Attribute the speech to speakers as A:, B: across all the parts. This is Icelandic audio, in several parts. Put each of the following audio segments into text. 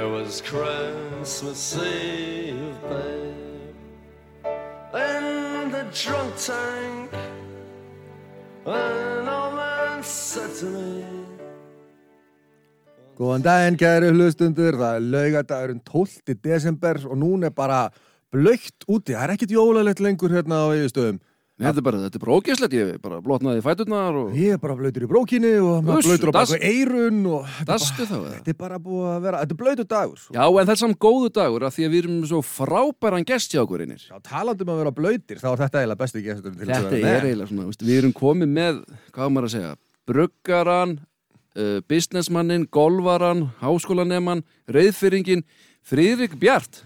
A: It was Christmas Eve, babe. In the drunk tank, an old man said to me.
B: Góðan daginn, kæru hlustundur, það er laugadagurinn 12. desember og núna er bara blöytt úti, það er ekkit jólalegt lengur hérna á eigistöðum.
C: Þetta er bara, þetta er bara ógæslegt, ég bara blotnaði fæturnar og
B: Ég er bara blöytur í brókinni og maður blöytur á baku eirun og þetta er
C: dastu þá eða?
B: þetta er bara búið að vera, þetta er blöytur dagur. sko.
C: Já, en það er samt góðu dagur af því að við erum svo frábæran gest hjá okkur einir.
B: Já, talandi um að vera blöytir, þá er þetta eiginlega besti gesturinn til þess að
C: Þetta
B: vera
C: er
B: með.
C: eiginlega svona, veist, við erum komið með, hvað maður að segja, bruggaran, uh, businessmannin, golvaran, háskólaneman, reyðfyringin, Friðrik Bjart.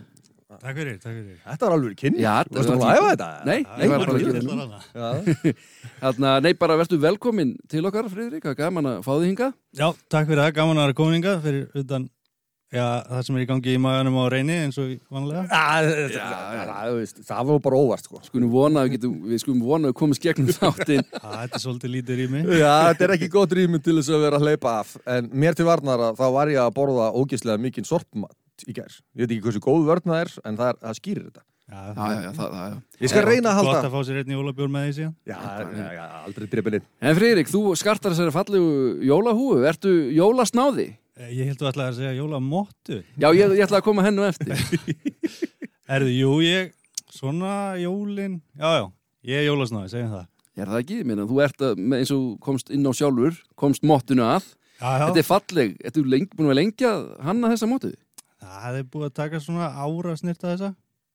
D: Takk fyrir, takk fyrir.
B: Þetta var alveg kynni.
C: Já,
B: Þú varst
C: þetta
B: búin
C: var
B: að
C: fínt.
B: æfa þetta?
C: Nei,
B: Nei,
C: ég var
B: bara ekki- Já.
C: Þarna, nei, bara verður velkomin til okkar, Friðrik, það er gaman að fá þig hingað.
D: Já, takk fyrir það, gaman að vera kominga fyrir utan já, það sem er í gangi í maganum á reyni eins og vanlega.
B: Já, þetta- það- það- var bara óvart, sko.
C: Skulum vona að við, getum, við skulum vona að við komumst gegnum þáttinn.
D: Það þetta er svolítið lítið rými.
B: Já, þetta er ekki gott rými til þess að vera að ég í gær Ég veit ekki hversu góð vörn það er En það, er, það skýrir þetta
D: Já,
C: Já, já, það, það, já.
B: Ég skal reyna að
D: Gott
B: halda
D: að fá sér einn jólabjór með því síðan.
B: Já, já, já, aldrei drifin inn
C: En Friðrik, þú skartar þessari fallegu jólahúu, ertu jólasnáði?
D: Eh, Ég held að ætla að segja jólamóttu.
C: Já, ég, ég ætla að koma hennu eftir.
D: Erðu, jú, ég, svona jólin, já, já, ég er jólasnáði, segjum það.
C: Er það ekki? Meina, þú ert að, eins og komst inn á sjálfur, komst móttinu að.
D: Já, já.
C: Þetta er falleg. Ertu leng, búin að lengja hanna þessa móttu?
D: Það er búið að taka svona ára að snirta þessa.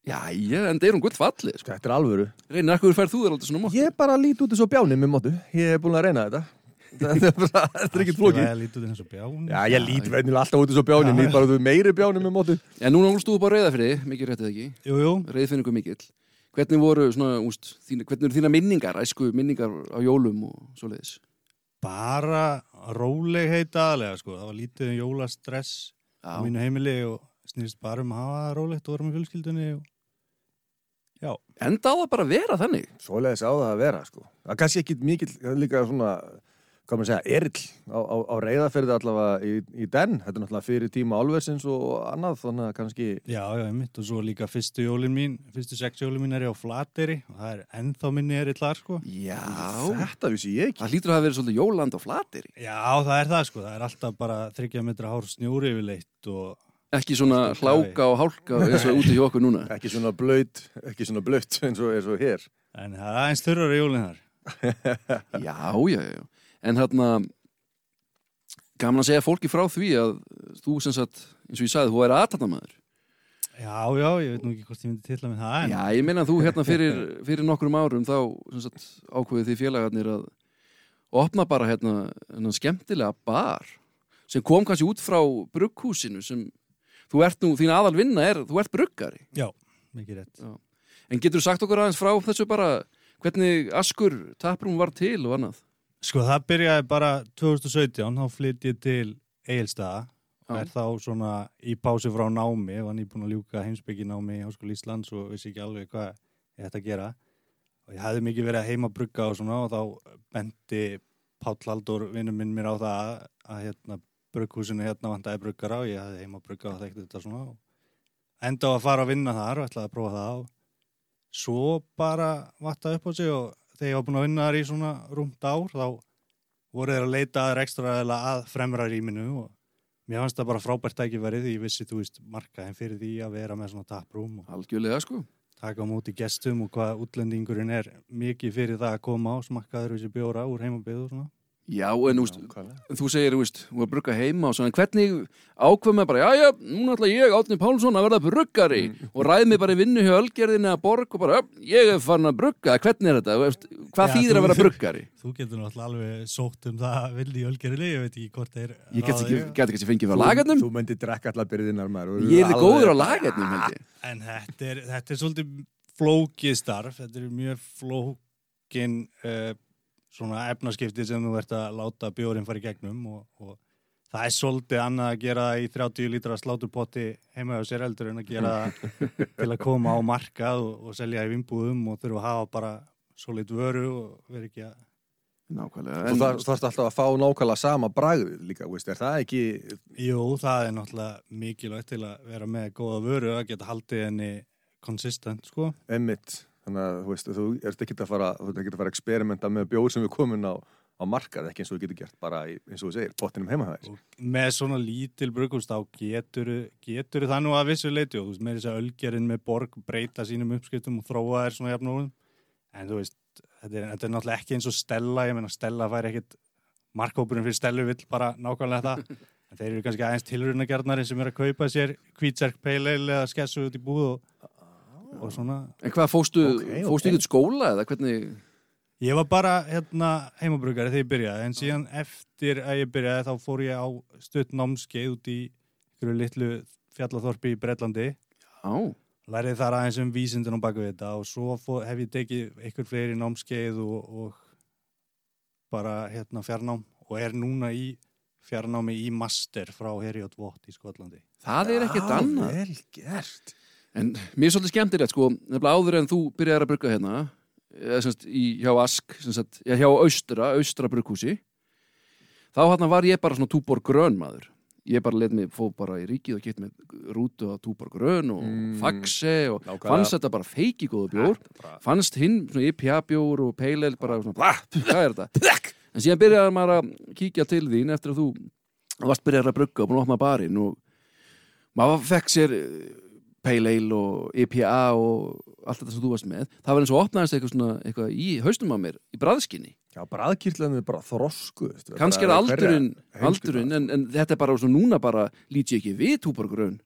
C: Já, já, en það er hún gull fallið, sko.
B: Þetta er alvöru
C: Reynir, ekkur færð þú þér aldrei svona móttu?
B: Ég bara lít út eins og bjáni með mótu Ég er búin að reyna þetta Þetta er bara, þetta er ekkert flóki
D: Það er lítið eins og bján.
B: Já, ég lít venjulega alltaf út eins og bjáni Lít bara út meiri bjáni með mótu
C: En núna ólst þú upp á reyðafriði, mikið réttið ekki.
D: Jú, jú,
C: Reyðfinningu mikill. Hvernig voru svona, úst, þín, hvernig eru þína minningar, æsku minningar á jólum og svoleiðis?
D: bara róleg heita aðlega, sko. Það var lítið um jólastress á mínu heimili og snýrst bara um að hafa það rólegt og vera með fjölskyldunni og... Já,
C: enda á það bara að vera þannig.
B: Svoleiðis á það að vera sko. Það er kannski ekki mikill líka svona hvað maður segja, erill á, á, á reyðaferði allavega í, í den þetta er náttúrulega fyrir tíma álversins og annað þannig að kannski
D: já, já, mitt og svo líka fyrstu jólin mín, fyrstu sex jólin mín er ég á Flateri og það er ennþá minni er ég þar, sko.
C: Já,
B: þetta vissi ég ekki
C: það hlýtur að hafa verið svolítið jóland á flatir.
D: Já, það er það, sko. Það er alltaf bara 30 metra hár snjúri yfirleitt og
C: Ekki svona hláka og hálka eins og úti hjá okkur núna.
B: ekki svona blöyt, ekki svona blöyt eins og, eins og hér
D: en það er aðeins þurrar jólin þar.
C: Já, já, já. En hérna, gaman að segja fólki frá því að þú sem sagt, eins og ég sagði, þú er aðtatnamaður.
D: Já, já, ég veit nú ekki hvort ég myndi tilla með það, en
C: Já, ég meina að þú hérna fyrir, fyrir nokkrum árum þá sagt, ákveðið því félagarnir að opna bara hérna, hérna skemmtilega bar sem kom kannski út frá brugghúsinu sem þú ert nú, þín aðal vinna er, þú ert bruggari.
D: já, mikið rétt.
C: En getur þú sagt okkur aðeins frá þessu bara hvernig Askur taprúm var til og annað?
D: Sko, það byrjaði bara 2017, þá flytt ég til Egilstaða og er þá svona í pásu frá námi, var nýbúin að ljúka heimsbygginámi í Háskóli Íslands og vissi ekki alveg hvað ég ætti að gera. Og ég hefði mikið verið að heima brugga og svona og þá benti Páll Haldur, vinnum minn mér á það að, hérna, brugghúsinu hérna vantaði bruggara og ég hefði heima brugga og þekkti þetta svona og enda á að fara að vinna þar og ætlaði að prófa það og svo bara vattaði upp á sig og þegar ég var búin að vinna þar í svona rúmt ár þá voru þeir að leita að ekstra að fremra rýminu og mér fannst það bara frábært tækifæri því ég vissi, þú veist, markaðin fyrir því að vera með svona taprúm og
C: Algjörlega, sko.
D: taka á móti gestum og hvað útlendingurinn er mikið fyrir það að koma á smakkaður þessi bjóra úr heimabíðu og svona.
C: Já, en veist, þú segir, þú veist, þú var að brugga heima og svona, hvernig ákveð með bara, já, já, núna ætla ég, Átni Pálsson, að verða bruggari og ræð mig bara í vinnu hjá Ölgerðinni að borg og bara, já, ég er fann að brugga, hvernig er þetta, hvað
D: Já,
C: þýðir
D: þú-
C: að vera bruggari?
D: Þú getur náttúrulega alveg sótt um það vildi í Ölgerinni, ég veit ekki hvort þeir
C: Ég get ekki, get ekki fengið frá lagarnum,
B: Þú myndir drekka allar byrðinar maður
C: ég er þið góður á lagarnum,
D: er, er flókið starf, þetta er mjög flókin uh, svona efnaskipti sem þú ert að láta bjórin fara í gegnum og, og það er svolítið annað að gera það í 30 lítra sláturpotti heima á sér eldur en að gera það til að koma á markað og, og selja í vimbúðum og þurfa að hafa bara svolít vöru og vera ekki að
C: nákvæmlega
B: Þú þarf- þarfst alltaf að fá nákvæmlega sama bragðið líka, veist, er það ekki
D: Jú, það er náttúrulega mikilvægt til að vera með góða vöru að geta haldið henni konsistent, sko.
B: emmitt þannig að þú veist, þú ert ekki að fara þú ert ekki að fara að experimenta með bjór sem við komin á, á markað, ekki eins og þú getur gert bara í, eins og þú segir, pottinum heima það
D: Og með svona lítil brugghús þá getur, getur það nú að vissu leiti og þú veist, með þess að ölgerinn með borg breyta sínum uppskiptum og þróa þær svona jafnúðum. En þú veist, þetta er, þetta er náttúrulega ekki eins og Stella, ég meina Stella fær ekkit markhópurinn fyrir Stellu vill bara nákvæmlega það. En þeir eru kannski aðeins tilrunagjarnari sem er að kaupa sér hvítserk peileil eða skessu út í búð og, og svona.
C: En hvað, fóstu,
B: Ok, ok.
C: fóstu ykkur skóla eða hvernig
D: Ég var bara hérna heimabrugari þegar ég byrjaði en síðan eftir að ég byrjaði þá fór ég á stutt námskeið út í ykkur litlu fjallaþorpi í Bretlandi
C: Já,
D: lærið þar aðeins um vísindin á baku þetta og svo fór, hef ég tekið ykkur fleiri námskeið og, og bara hérna fjarnám og er núna í fjarnámi í master frá Herjótt Vott í Skotlandi.
C: það er ekkert annað
B: vel gert
C: En mér er svolítið skemmtilegt sko, nefnilega áður en þú byrjaðir að brugga hérna, eða semst í, hjá Ask, semst, já, hjá Austra, Austra brugghúsi, þá hérna var ég bara svona túbor grön maður. Ég bara let mig, fó bara í ríkið og gett með rútu að túbor grön og
B: Mm.
C: faxe og
B: Nákvæmlega.
C: fannst þetta bara feiki góðu bjór. Fannst hinn svona IPA bjór og peileil bara svona, blah, hvað er þetta? En síðan byrjaði maður að kíkja til þín eftir að þú varst byrjaði að brugga og búin að opna barinn og maður fekk sér Pale Ale og IPA og allt þetta sem þú varst með það var eins og opnaðist eitthvað, svona, eitthvað í haustum á mér í bræðskinni.
B: Já, bræðkýrlinn er bara þrosku veist,
C: kannski er aldurinn, aldurinn en, en þetta er bara svo núna bara lít ég ekki við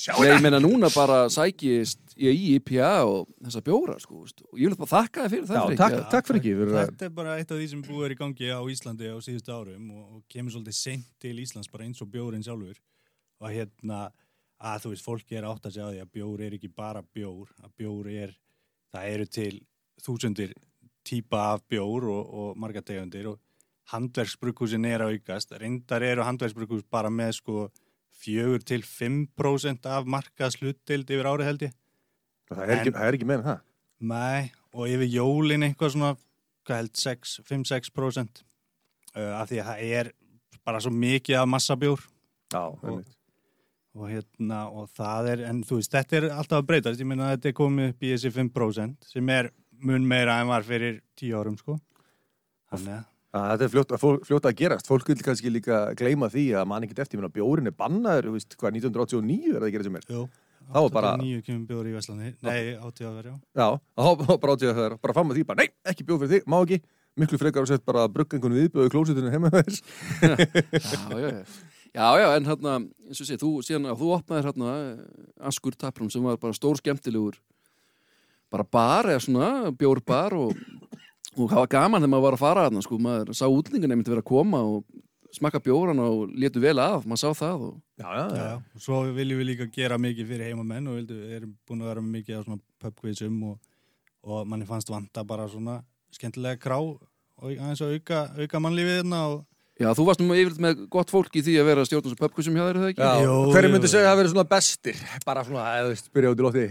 B: sjá.
C: Nei, ég meina núna bara sækist ég í IPA og þessa bjóra sko, og ég vil bara þakka þér fyrir það
B: Já, takk,
C: að-
B: takk fyrir ekki fyrir
D: Þetta er bara eitt af því sem búið er í gangi á Íslandi á síðustu árum og, og kemur svolítið seint til Íslands bara eins og bjórin sjálfur. Og hérna að þú veist, fólki er átt að segja á því að bjór er ekki bara bjór, að bjór er það eru til þúsundir típa af bjór og, og marga tegundir og handverksbrukkúsin er að aukast, reyndar eru handverksbrukkús bara með sko fjögur til 5% af markaðsluttild yfir árið held ég.
B: Það er ekki, það er ekki meira en það.
D: Nei, og yfir jólin eitthvað svona, hvað held, 6, 5-6% uh, af því að það er bara svo mikið af massabjór.
B: Já, einmitt.
D: Og hérna, og það er, en þú veist, þetta er alltaf að breytast, ég meina að þetta er komið upp í þessi 5% sem er mun meira en var fyrir 10 árum, sko. Þannig að,
B: þetta er fljótt, fljótt að gerast. Fólk vil kannski líka gleyma því að mann ekkert eftir, ég meina bjórin er bannaður, þú veist, hvað, 1989 er það að gera sem er
D: jú,
B: Þá var bara-
D: 89 kemur bjór í Vestlandi, nei, 80 að vera, já.
B: Já, þá bara átið að það er bara fram að því, bara nei, ekki bjóð fyrir þig, má ekki. Miklu frekar að setja bara einhvern viðbjöðu klósitinu heima þess
C: já, já, já. Já, já, en hérna eins og sé, þú, síðan að þú opnaðir hérna Askur Taprум sem var bara stór skemmtilegur bara bar eða svona, bjórbar og, og það var gaman þegar maður var að fara hérna sko, maður sá útlendingun einmitt vera að koma og smakka bjóran og letu vel af maður sá það og
B: Já, já,
D: Já, já. Og Svo viljum við líka gera mikið fyrir heimamenn og vildu, erum búin að vera mikið á svona pubquizum og, og manni fannst vanta bara svona skemmtilega krá og aðeins að auka, auka mannlífið hérna og
C: Já, þú varst nú yfirleitt með gott fólk í því að vera stjórnum sem pubquizum hjá þér, er það ekki?
B: Já, hverju myndi segja að það verið svona bestir? Bara svona, eða þú veist, byrja út í lótti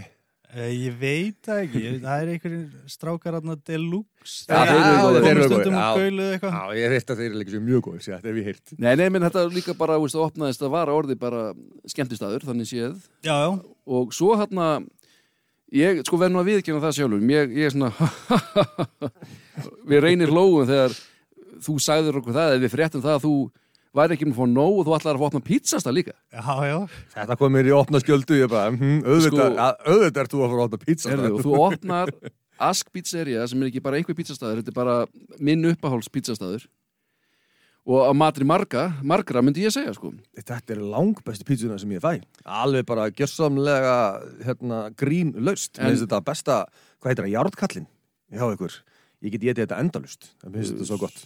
D: e, ég veit það ekki, það er einhverjum strákar hérna deluxe.
C: Já, þeir eru
D: stundum
B: já. ég veit að þeir eru líka svo mjög góð, þetta hef ég heyrt.
C: Nei, nei, menn þetta líka bara, veist, að opnaðist að vara orði bara skemmtistaður, þannig séð.
D: Já, já,
C: og svo hérna ég sko verð nú að viðkjöna það sjálfum ég, ég er svona við reynir hlóum þegar þú sagður okkur það, eða við fréttum það að þú væri ekki með að fá nóg og þú ætlar að fá opna pizzasta líka.
D: Já, já.
B: Þetta kom mér í opna skjöldu, ég bara, hm, auðvitað,
C: Sko-
B: að, auðvitað ert þú að fara að opna pizza
C: Erðu, og þú opnar Ask pizzeria sem er ekki bara einhver pizzastaður þetta er bara minn uppáhalds pizzastaður. Og á matri marga margra myndi ég segja sko.
B: Þetta er langbæstu pizzuna sem ég fæ. Alveg bara gjörsamlega hérna, grín laust
C: En-
B: Mér finnst þetta besta, hvað heitir það, járnkallinn hjá ykkur? Ég get getið þetta endalust Það finnst þetta svo gott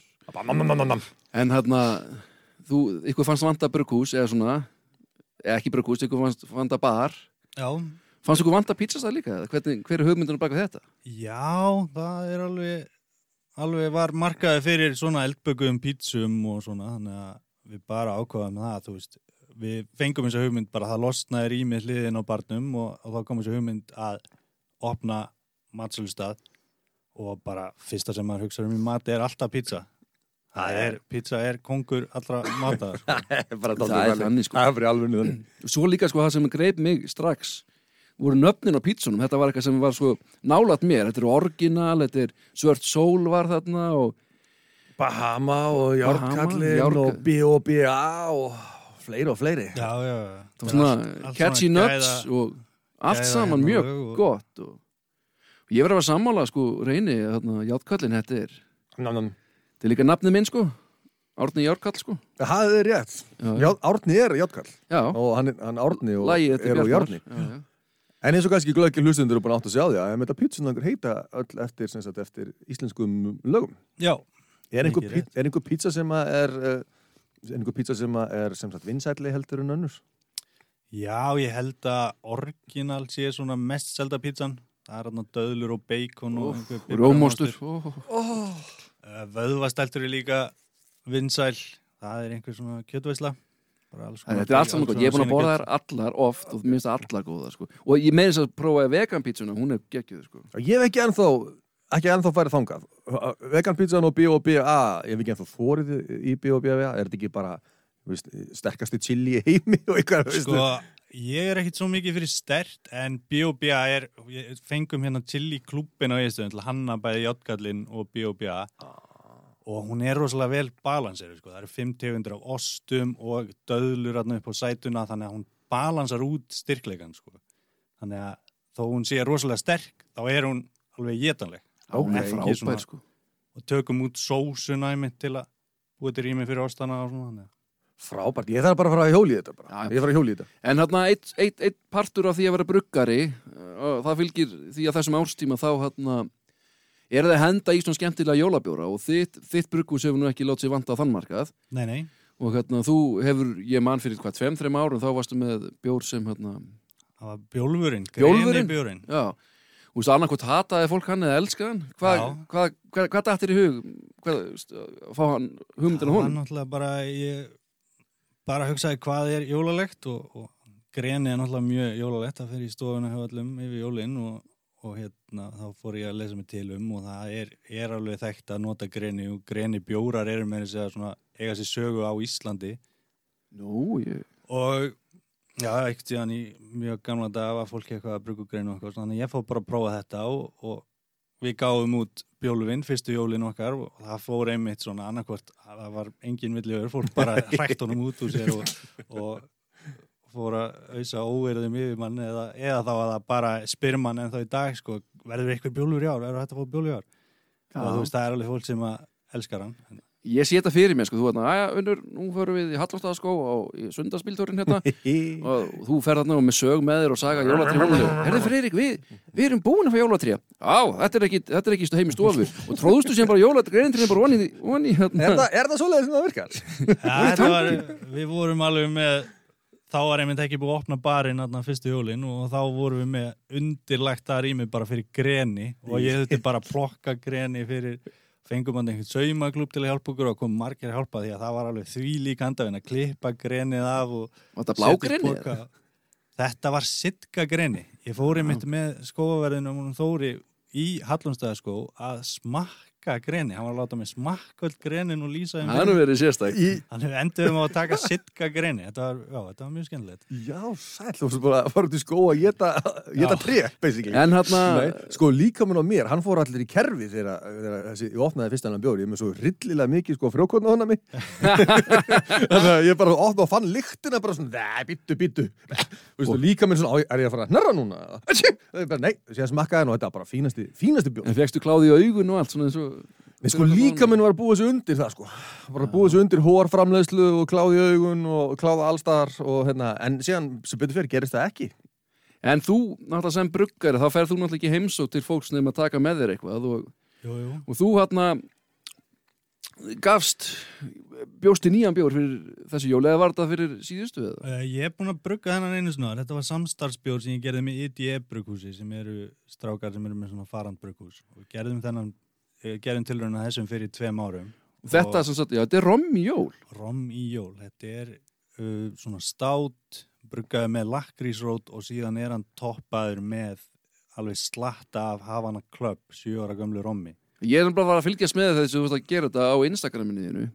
C: En hérna þú, ykkur fannst vanta brugghús eða svona, eða ekki brugghús ykkur fannst vanta bar.
D: Já,
C: fannst ykkur vanta pizzastað líka eða hvernig, hver er hugmyndunum baka þetta?
D: Já það er alveg alveg var markaði fyrir svona eldbökuðum pítsum og svona þannig að við bara ákvaðum það þú veist, við fengum þessa hugmynd bara það losnaði rýmið hliðin á barnum og, og þá kom þessa hugmynd að opna matsölustad og bara fyrsta sem maður hugsa um í mati er alltaf pizza það er, pizza er kongur allra mata sko.
B: bara
C: Það er þannig, sko.
B: Það er fyrir alveg niður
C: Svo líka sko það sem greip mig strax voru nöfnin á pítsunum, þetta var eitthvað sem var svo nálat mér, þetta er orginal þetta er svört sól var þarna og
B: Bahama og Járkallin
C: Járka-
B: og B.O.B.A. og fleiri og fleiri
D: já, já,
C: það var svona
D: allt
C: catchy
D: svona
C: nuts
D: gæða-
C: og allt
D: gæða
C: saman
D: hérna
C: mjög
D: og-
C: gott og, ég verið að vera sammála sko reyni, þarna, Járkallin þetta er
B: Nam, nam.
C: Þetta er líka nafnið minn sko. Árni Járkall sko.
B: Það er rétt.
C: Já,
B: Já, Árni er Járkall
C: já.
B: og hann, er- hann Árni og
C: þetta
B: er og Járni.
C: Já, já.
B: En eins og kannski glöggir hlustundur er búin átt að sjá því að þetta pítsunangur heita öll eftir, sem sagt, eftir íslenskum lögum.
D: Já,
B: Er einhver,
D: Mikið
B: pí,
D: rétt.
B: er einhver pizza sem að er er einhver pizza sem að er sem sagt vinsætli heldur en önnur?
D: já, ég held að orginal sé svona mest selda pizzan það er hann döðlur og bacon og einhver
C: Rómostur
D: piparmostur. Uh, vöðvastæltur er líka vinsæl það er einhver svona kjötveisla
C: Þetta er allt saman gott, ég er búin að borða þær allar oft og minnst allar góða sko. og ég meðins að prófa vegan pítsuna, hún er geggjuð sko.
B: Ég hef ekki ennþá ekki ennþá farið þangað Vegan pizzan og B.O.B.A. ég hef ekki ennþá fórið í B.O.B.A. er þetta ekki bara veist, sterkasti chili í heimi og eitthvað?
D: Sko, ég er ekkit svo mikið fyrir stert en B.O.B.A. er ég fengum hérna chili klúbbin á eðstöðun til að hanna bæði Játgallin og B.O.B.A. og hún er rosalega vel balansir sko. það eru fimm tegundir af ostum og döðlur hérna upp á sætuna þannig að hún balansar út styrkleikan sko. þannig að þó hún sé rosalega sterk þá er hún alveg getanleg
C: er
D: svona-
C: sko.
D: og tökum út sósuna einmitt til að búið til rými fyrir ostana og svona þannig að
B: Frábært, ég þarf bara að fara að hjóli í þetta bara.
C: Já.
B: Ég þarf að hjóli í þetta
C: En hérna, eitt, eitt, eitt partur af því að vera bruggari það fylgir því að þessum árstíma þá hérna er það að henda í svona skemmtilega jólabjóra og þitt, þitt brugghús hefur nú ekki látið sér vanta á þann markað.
D: Nei, nei,
C: og hérna, þú hefur, ég man fyrir hvað, tveim, þreim árum þá varstu með bjór sem hérna,
D: það var bjólfurinn greni bjórinn.
C: Já. Þú veist, annarkvort hataði fólk hann eða elskaði hann? Hvað hva, hva, hva dættir í hug? Hvað, að fá hann hugmyndina
D: Það var
C: honum?
D: náttúrulega bara ég bara hugsaði hvað er jólalegt og, og greni er náttúrulega mjög jólalegt. Það fyrir í stofuna hjá öllum yfir jólin og, og hérna þá fór ég að lesa mig til um og það er, er alveg þekkt að nota greni og greni bjórar eru með þess að svona eiga sér sögu á Íslandi.
C: Nú, ég
D: og já, ekkert síðan í mjög gamla dag var fólki eitthvað að brugu greinu og eitthvað þannig að ég fór bara að prófa þetta og, og við gáðum út bjóluvinn, fyrstu jólin okkar og það fór einmitt svona annarkvort það var engin villiður, fór bara hrækt honum út úr sér og, og fór að auðsa óverðum yfir mann eða, eða þá að það bara spyr mann en þá í dag sko, verður eitthvað bjólur í ár, verður þetta að fá bjólur í ár og þú veist, það er alveg fólk sem að elskar hann
C: Ég sé þetta fyrir mér, sko, þú veist, aðja, unnur, nú förum við í Hallóstaðaskó og í sundarspíldórin hérna og þú fer þarna og með sög með þér og saga hónuleg. Herði Freyrik, við, við erum búin að fá jólatrí. Já, þetta er ekki, þetta er ekki heim í stofu. Og tróðustu sem bara jólatrí, greinintrí bara onni, onni, hérna.
B: Er það, er það svoleiðis sem það virkar?
D: Ja, þetta var, við vorum alveg með þá var einmitt ekki búið að opna barinn þarna fyrstu jólin og þá vorum við með undirlegt að rými bara fyrir greni og ég þurfti bara að plokka greni fyrir fengum hann einhvern saumaklúb til að hjálpa okkur og kom margir að hjálpa því að það var alveg því lík handafinn að klippa grenið af og
C: Var þetta
D: poka. Þetta var sitka greni. Ég fór einmitt með skóaverðinum og Þóri í Hallumstæðaskó að smakka greni hann var að láta mig smakka öll grenin og lýsa
C: Það er nú verið
D: Þannig við endurum á að taka sitka greni. Þetta var, já, þetta var mjög skemmtilegt.
B: já, sæll, þú veist bara að fara út í skó að geta, geta tré, basically.
C: En hérna,
B: Nei, sko líka minn á mér, hann fór allir í kerfi þegar, þegar þessi, ég opnaði fyrst hennan bjóri, ég með svo rillilega mikið sko frjókotna hana mig. Þannig að ég bara opnaði og fann lyktina bara svona, býttu. Þú veist, og líka minn svona, "Á, er ég að fara að hnerra núna? Það bara, nei, síðan smakkaði hann og þetta var bara fínasti, fínasti bjór.
C: en fegstu kláði í augun og allt svona eins og...
B: Nei, sko líka minn var að búa sig undir það, sko. Var að búa sig undir hórframleðslu og kláði í augun og kláði allstar og hérna, en síðan, sem betur fyrir, gerist það ekki.
C: En þú, náttúrulega sem bruggari, þá ferð þú náttúrulega ekki heimsók til fólks nefn að taka með þér eitthvað og,
D: Jú, jú.
C: og þú hérna gafst bjósti nýjan bjór fyrir þessi jól eða var þetta fyrir síðustu eða?
D: Uh, ég er búinn að brugga þennan einu svona. Þetta var samstarfsbjór sem ég gerði með IDE brugghúsi sem eru strákar sem eru með svona farand brugghús. Og við gerðum þennan, uh, gerðum tilraun að þessum fyrir tveim árum.
C: Þetta sem sagt, já, þetta er rommi jól
D: Rom í jól. Þetta er uh, svona stát bruggaði með lakrísrót og síðan er hann toppaður með alveg slatta af Havana Club, 7 ára gömlu rommi.
C: Ég er bara að að fylgjast með þessu þú veist að gera þetta á Instagraminu þínu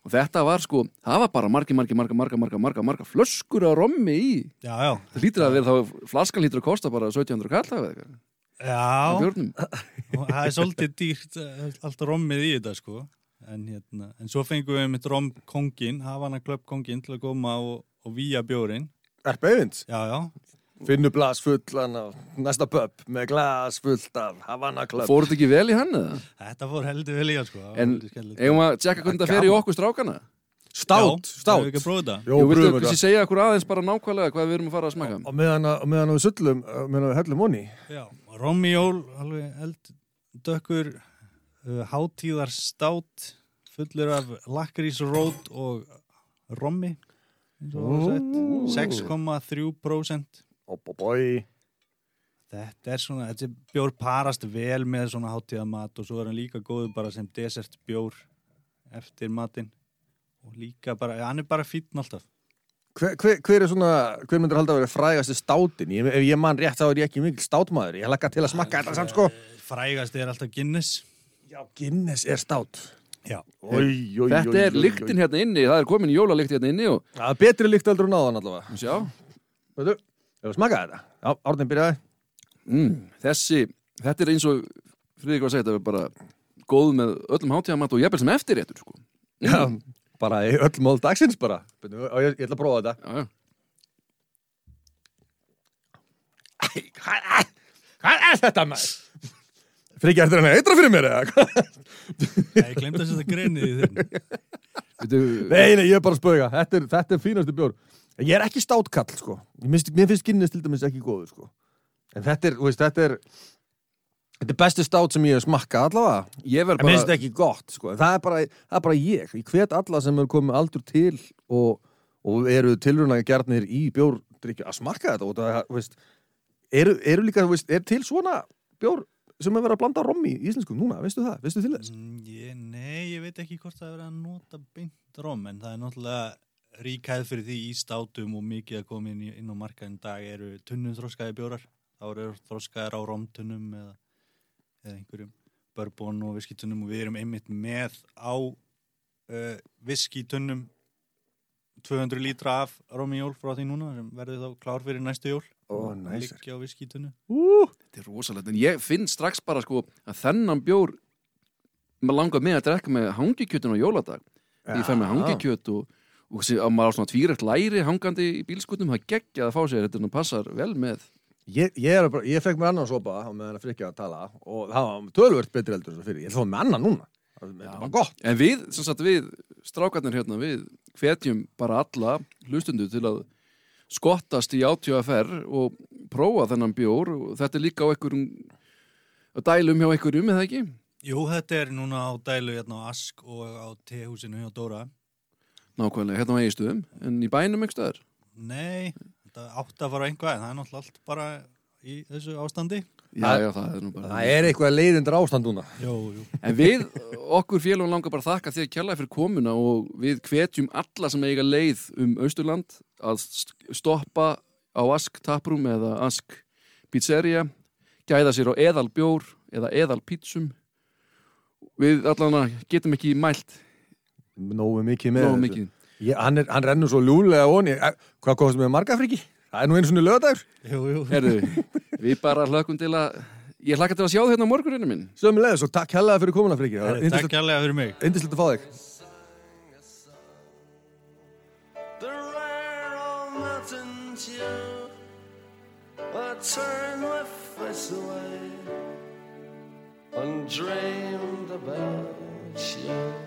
C: og þetta var sko, það var bara margi, margi, marga, marga, marga, marga, marga flöskur á rommi í
D: Já, já.
C: það lítur að vera þá, flaskan lítur að kosta bara 1700 kall
D: Já, það er svolítið dýrt eh, allt rommið í þetta sko. En, hérna, en svo fengum við mitt rom kongin, Havana Club kongin til að koma og, og víja bjórin.
B: Erpa Eyvinds
D: Já, já.
B: Finnur glas fullan af næsta pub með glas fullt af Havana Club
C: Fór þetta ekki vel í hann eða?
D: Þetta fór heldur vel í að sko.
C: En eigum að tjekka hvernig það fer í okkur strákana
B: Stát,
D: Já,
B: stát
D: hefur ekki að prófa þetta?
B: Jó, brugðum
C: kannski
B: þetta.
C: segja okkur aðeins bara nákvæmlega hvað við erum að fara að smaka
B: Og meðan að- meðan við sullum, meðan við hellum onni.
D: Já, Rommjól, alveg eld dökkur uh, hátíðar stát fullur af lakrísrót og rommi eins og það var sett. 6,3%
B: Óbóbói
D: Þetta er svona, þetta er bjór parast vel með svona hátíðamat og svo er hann líka góður bara sem desert bjór eftir matinn og líka bara, ja, hann er bara fítn alltaf.
B: Hver, hver, hver er svona, hver myndir halda að vera frægasti státin? Ég, ef ég man rétt þá er ég ekki mikil státmaður. Ég lakka til að smakka þetta samt sko.
D: Frægast er alltaf Guinness.
B: Já, Guinness er stát.
D: Já,
B: Oi, oi,
C: Þetta
B: oi,
C: er lyktin hérna inni, það er komin jólalikt hérna inni og
B: Það er betri lykt heldur en áðan allavega.
C: Sjá,
B: Veitu, hefur smakað þetta? Já, Árninn byrjaði
C: mm, þessi, þetta er eins og Friðrik var að segja, þetta er bara góð með öllum hátíðamat og jafnvel sem eftirréttur sko.
B: Já, bara í öll mál dagsins bara. Á, ég, ég ætla að prófa þetta.
C: Já, já.
B: Æ, Hvað er, hvað er þetta maður? Frikki eftir hann eitra fyrir mér eða?
D: ég glemt að setja greinið í
C: Veitu,
B: Nei, nei, ég er bara að spauga. Þetta er, þetta er fínasti bjór. Ég er ekki státkall, sko. Mér finnst, mér finnst Guinness til dæmis ekki góður, sko. En þetta er, þú veist, þetta er Þetta er besti stát sem ég hef smakkað allavega.
C: Ég verð
B: En
C: bara
B: þetta ekki gott, sko. En það er bara, það er bara ég. Ég hvet alla sem er komið aldur til og, og eru tilruna gjarnir í bjórdrykju að smakka þetta og það, þú veist. Eru, eru líka, þú veist, er til svona bjór sem er verið að blanda rommi í íslensku núna, veistu það, veistu til þess?
D: Mm, ég, Nei, ég veit ekki hvort það er verið að nota beint rom en það er náttúrulega ríkæð fyrir því í státum og mikið að koma inn, í- inn á markaðin dag eru tunnum þroskaði bjórar. Þá eru þroskaðir á romtunnum eða, eða einhverjum bourbon og viskitunnum og við erum einmitt með á uh, viskitunnum 200 lítra af romjól frá því núna sem verður þá klár fyrir næstu jól. Og
B: næsir.
D: liggja á viskitunnu
B: Ú,
C: Þetta er rosalegt, en ég finn strax bara sko að þennan bjór maður langar með að drekka með hangikjötun á jóladag. Ég fær með hangikjöt og, og sé, að maður á svona tvírætt læri hangandi í bílskutum, það geggja að fá sér þetta passar vel með
B: Ég, ég, er bara, ég fekk mér annan sopa á meðan að frikja að tala og það var tölvört betri heldur en svo fyrir. Ég ætla að fá með annan núna. Það var gott.
C: en við, sem sagt við strákarnir hérna, við hvetjum bara alla hlustundu til að skottast í átjöfafær og prófa þennan bjór og þetta er líka á einhverjum að dælum hjá einhverjum, eða ekki?
D: Jú, þetta er núna á dælu hérna á Ask og á tehúsinu hjá Dóra
C: Nákvæmlega, hérna á eigistuðum, en í bænum einhver staðar
D: Nei, átti að fara á einhvað en það er náttúrulega allt bara í þessu ástandi
C: Já, já, það er nú bara
B: Það er eitthvað leiðindur ástand núna.
D: Jú, jú
C: En við, okkur félagum langar bara að þakka þér kjærlega fyrir komuna og við hvetjum alla sem eiga leið um Austurland að st- stoppa á Ask Taproom eða Ask Pizzeria, gæða sér á eðal bjór eða eðal pítsum. Við allan getum ekki mælt
B: Nógu mikið með
C: nógu mikið.
B: Ég, hann, er, hann rennur svo ljúlega onni. Hvað kostum við marga friki? Það er nú einu svona lögadagur.
D: Jú, jú
C: Herðu, við bara hlökkum til að, ég hlakka til að sjá þið hérna á morguninu minn.
B: Sömulegis og takk hellaði fyrir komuna friki.
D: Takk kærlega fyrir mig
B: Indislegt að fá þig.
A: I turned my face away and dreamed about you.